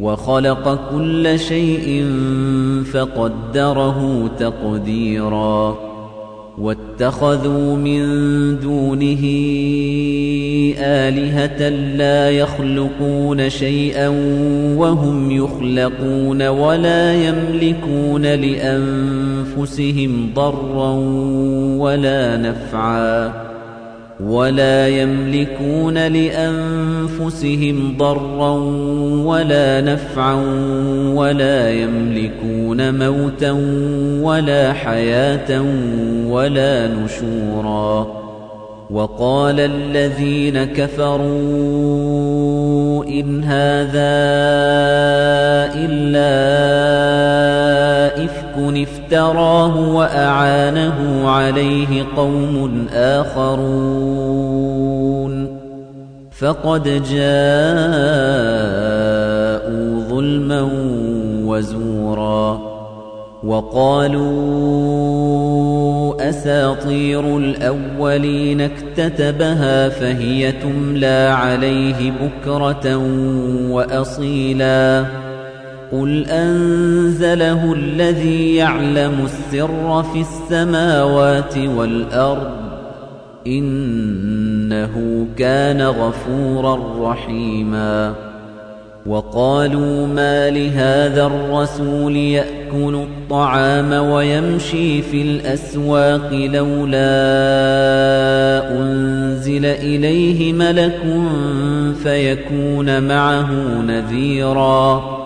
وخلق كل شيء فقدره تقديرا واتخذوا من دونه آلهة لا يخلقون شيئا وهم يخلقون ولا يملكون لأنفسهم ضرا ولا نفعا ولا يملكون لأنفسهم ضرا ولا نفعا ولا يملكون موتا ولا حياة ولا نشورا. وقال الذين كفروا إن هذا إلا إفك افتراه وأعانه عليه قوم آخرون. فقد جاءوا ظلما وزورا وقالوا أساطير الأولين اكتتبها فهي تملى عليه بكرة وأصيلا. قل أنزله الذي يعلم السر في السماوات والأرض إنه كان غفورا رحيما وقالوا ما لهذا الرسول يأكل الطعام ويمشي في الأسواق لولا أنزل إليه ملك فيكون معه نذيراً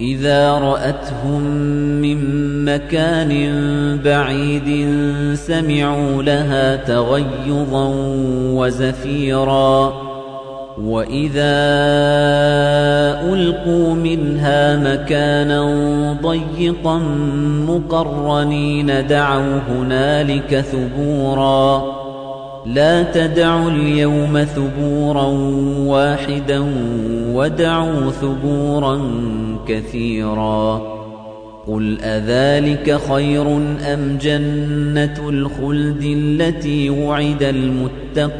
إذا رأتهم من مكان بعيد سمعوا لها تغيظا وزفيرا. وإذا ألقوا منها مكانا ضيقا مقرنين دعوا هنالك ثبورا. لا تدعوا اليوم ثبورا واحدا ودعوا ثبورا كثيرا قل أذلك خير أم جنة الخلد التي وعد المتقون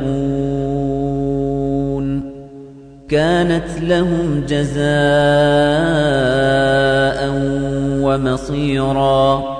كانت لهم جزاء ومصيرا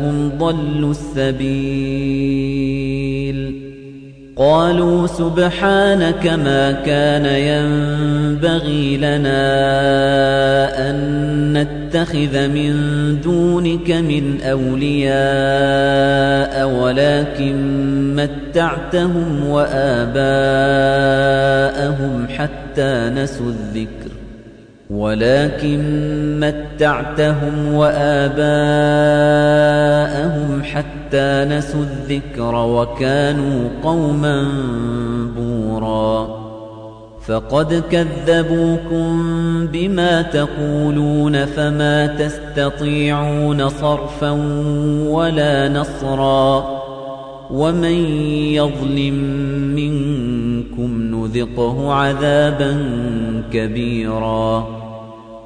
ضلوا السبيل. قالوا سبحانك ما كان ينبغي لنا أن نتخذ من دونك من أولياء ولكن متعتهم وآباءهم حتى نسوا الذكر. ولكن متعتهم وآباءهم حتى نسوا الذكر وكانوا قوما بورا. فقد كذبوكم بما تقولون فما تستطيعون صرفا ولا نصرا. ومن يظلم منكم نذقه عذابا كبيرا.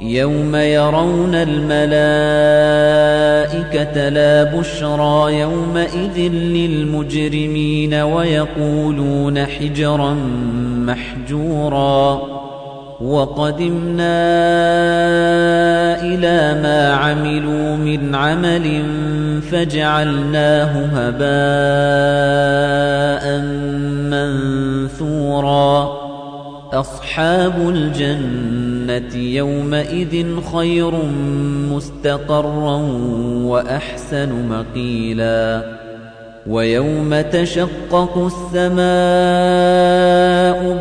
يوم يرون الملائكة لا بشرى يومئذ للمجرمين ويقولون حجرا محجورا وقدمنا إلى ما عملوا من عمل فجعلناه هباء منثورا أصحاب الجنة يومئذ خير مستقرا وأحسن مقيلا ويوم تشقق السماء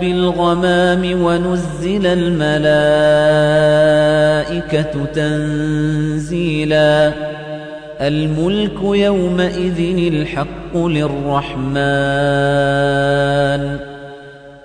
بالغمام ونزل الملائكة تنزيلا الملك يومئذ الحق للرحمن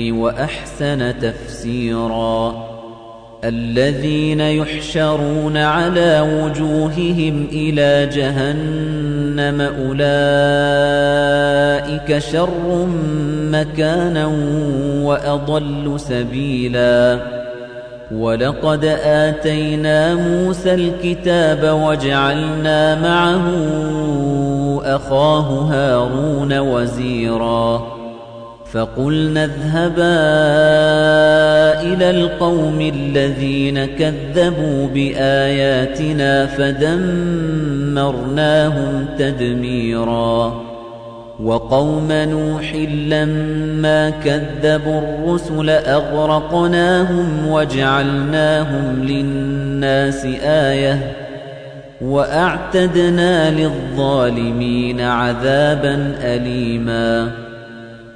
وأحسن تفسيرا. الذين يحشرون على وجوههم إلى جهنم أولئك شر مكانا وأضل سبيلا. ولقد آتينا موسى الكتاب وجعلنا معه أخاه هارون وزيراً. فقلنا اذهبا إلى القوم الذين كذبوا بآياتنا فدمرناهم تدميرا. وقوم نوح لما كذبوا الرسل أغرقناهم وجعلناهم للناس آية وأعتدنا للظالمين عذابا أليماً.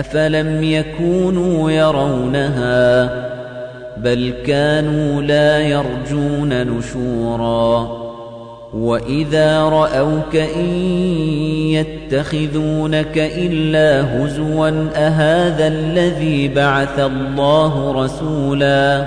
أفلم يكونوا يرونها بل كانوا لا يرجون نشورا وإذا رأوك إن يتخذونك إلا هزوا أهذا الذي بعث الله رسولا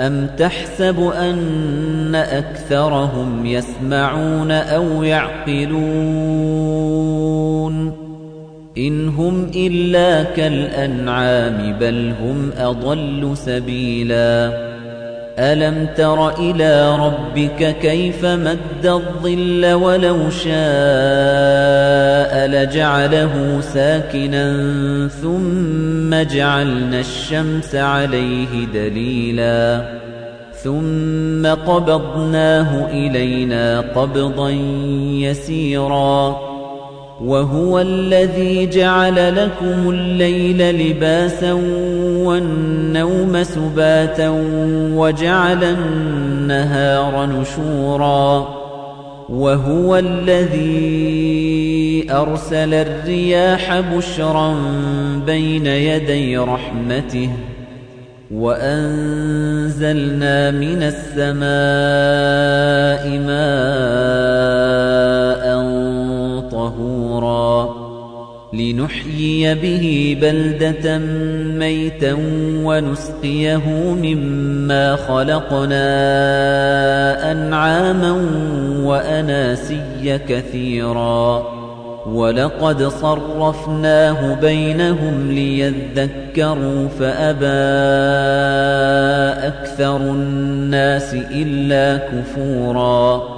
أم تحسب أن أكثرهم يسمعون أو يعقلون إن هم إلا كالأنعام بل هم أضل سبيلا ألم تر إلى ربك كيف مد الظل ولو شاء لجعله ساكنا ثم جعلنا الشمس عليه دليلا ثم قبضناه إلينا قبضا يسيرا وهو الذي جعل لكم الليل لباسا والنوم سباتا وجعل النهار نشورا وهو الذي أرسل الرياح بشرا بين يدي رحمته وأنزلنا من السماء ماء طهورا. لنحيي به بلدة ميتا ونسقيه مما خلقنا أنعاما وأناسيا كثيرا. ولقد صرفناه بينهم ليذكروا فأبى أكثر الناس إلا كفورا.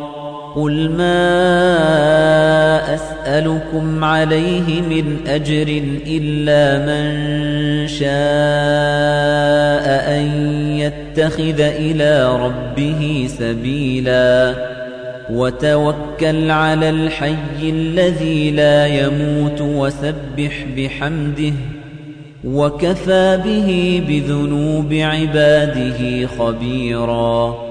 قل ما أسألكم عليه من أجر إلا من شاء أن يتخذ إلى ربه سبيلا. وتوكل على الحي الذي لا يموت وسبح بحمده. وكفى به بذنوب عباده خبيراً.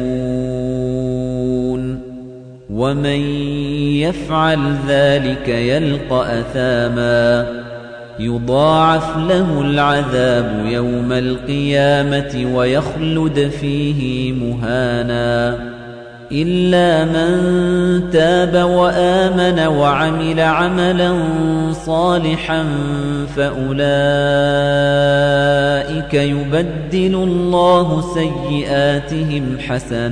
ومن يفعل ذلك يلقى أثاما يضاعف له العذاب يوم القيامة ويخلد فيه مهانا إلا من تاب وآمن وعمل عملا صالحا فأولئك يبدل الله سيئاتهم حسنات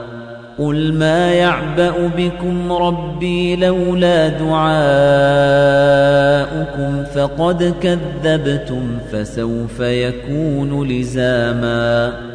قل ما يعبأ بكم ربي لولا دعاؤكم فقد كذبتم فسوف يكون لزاما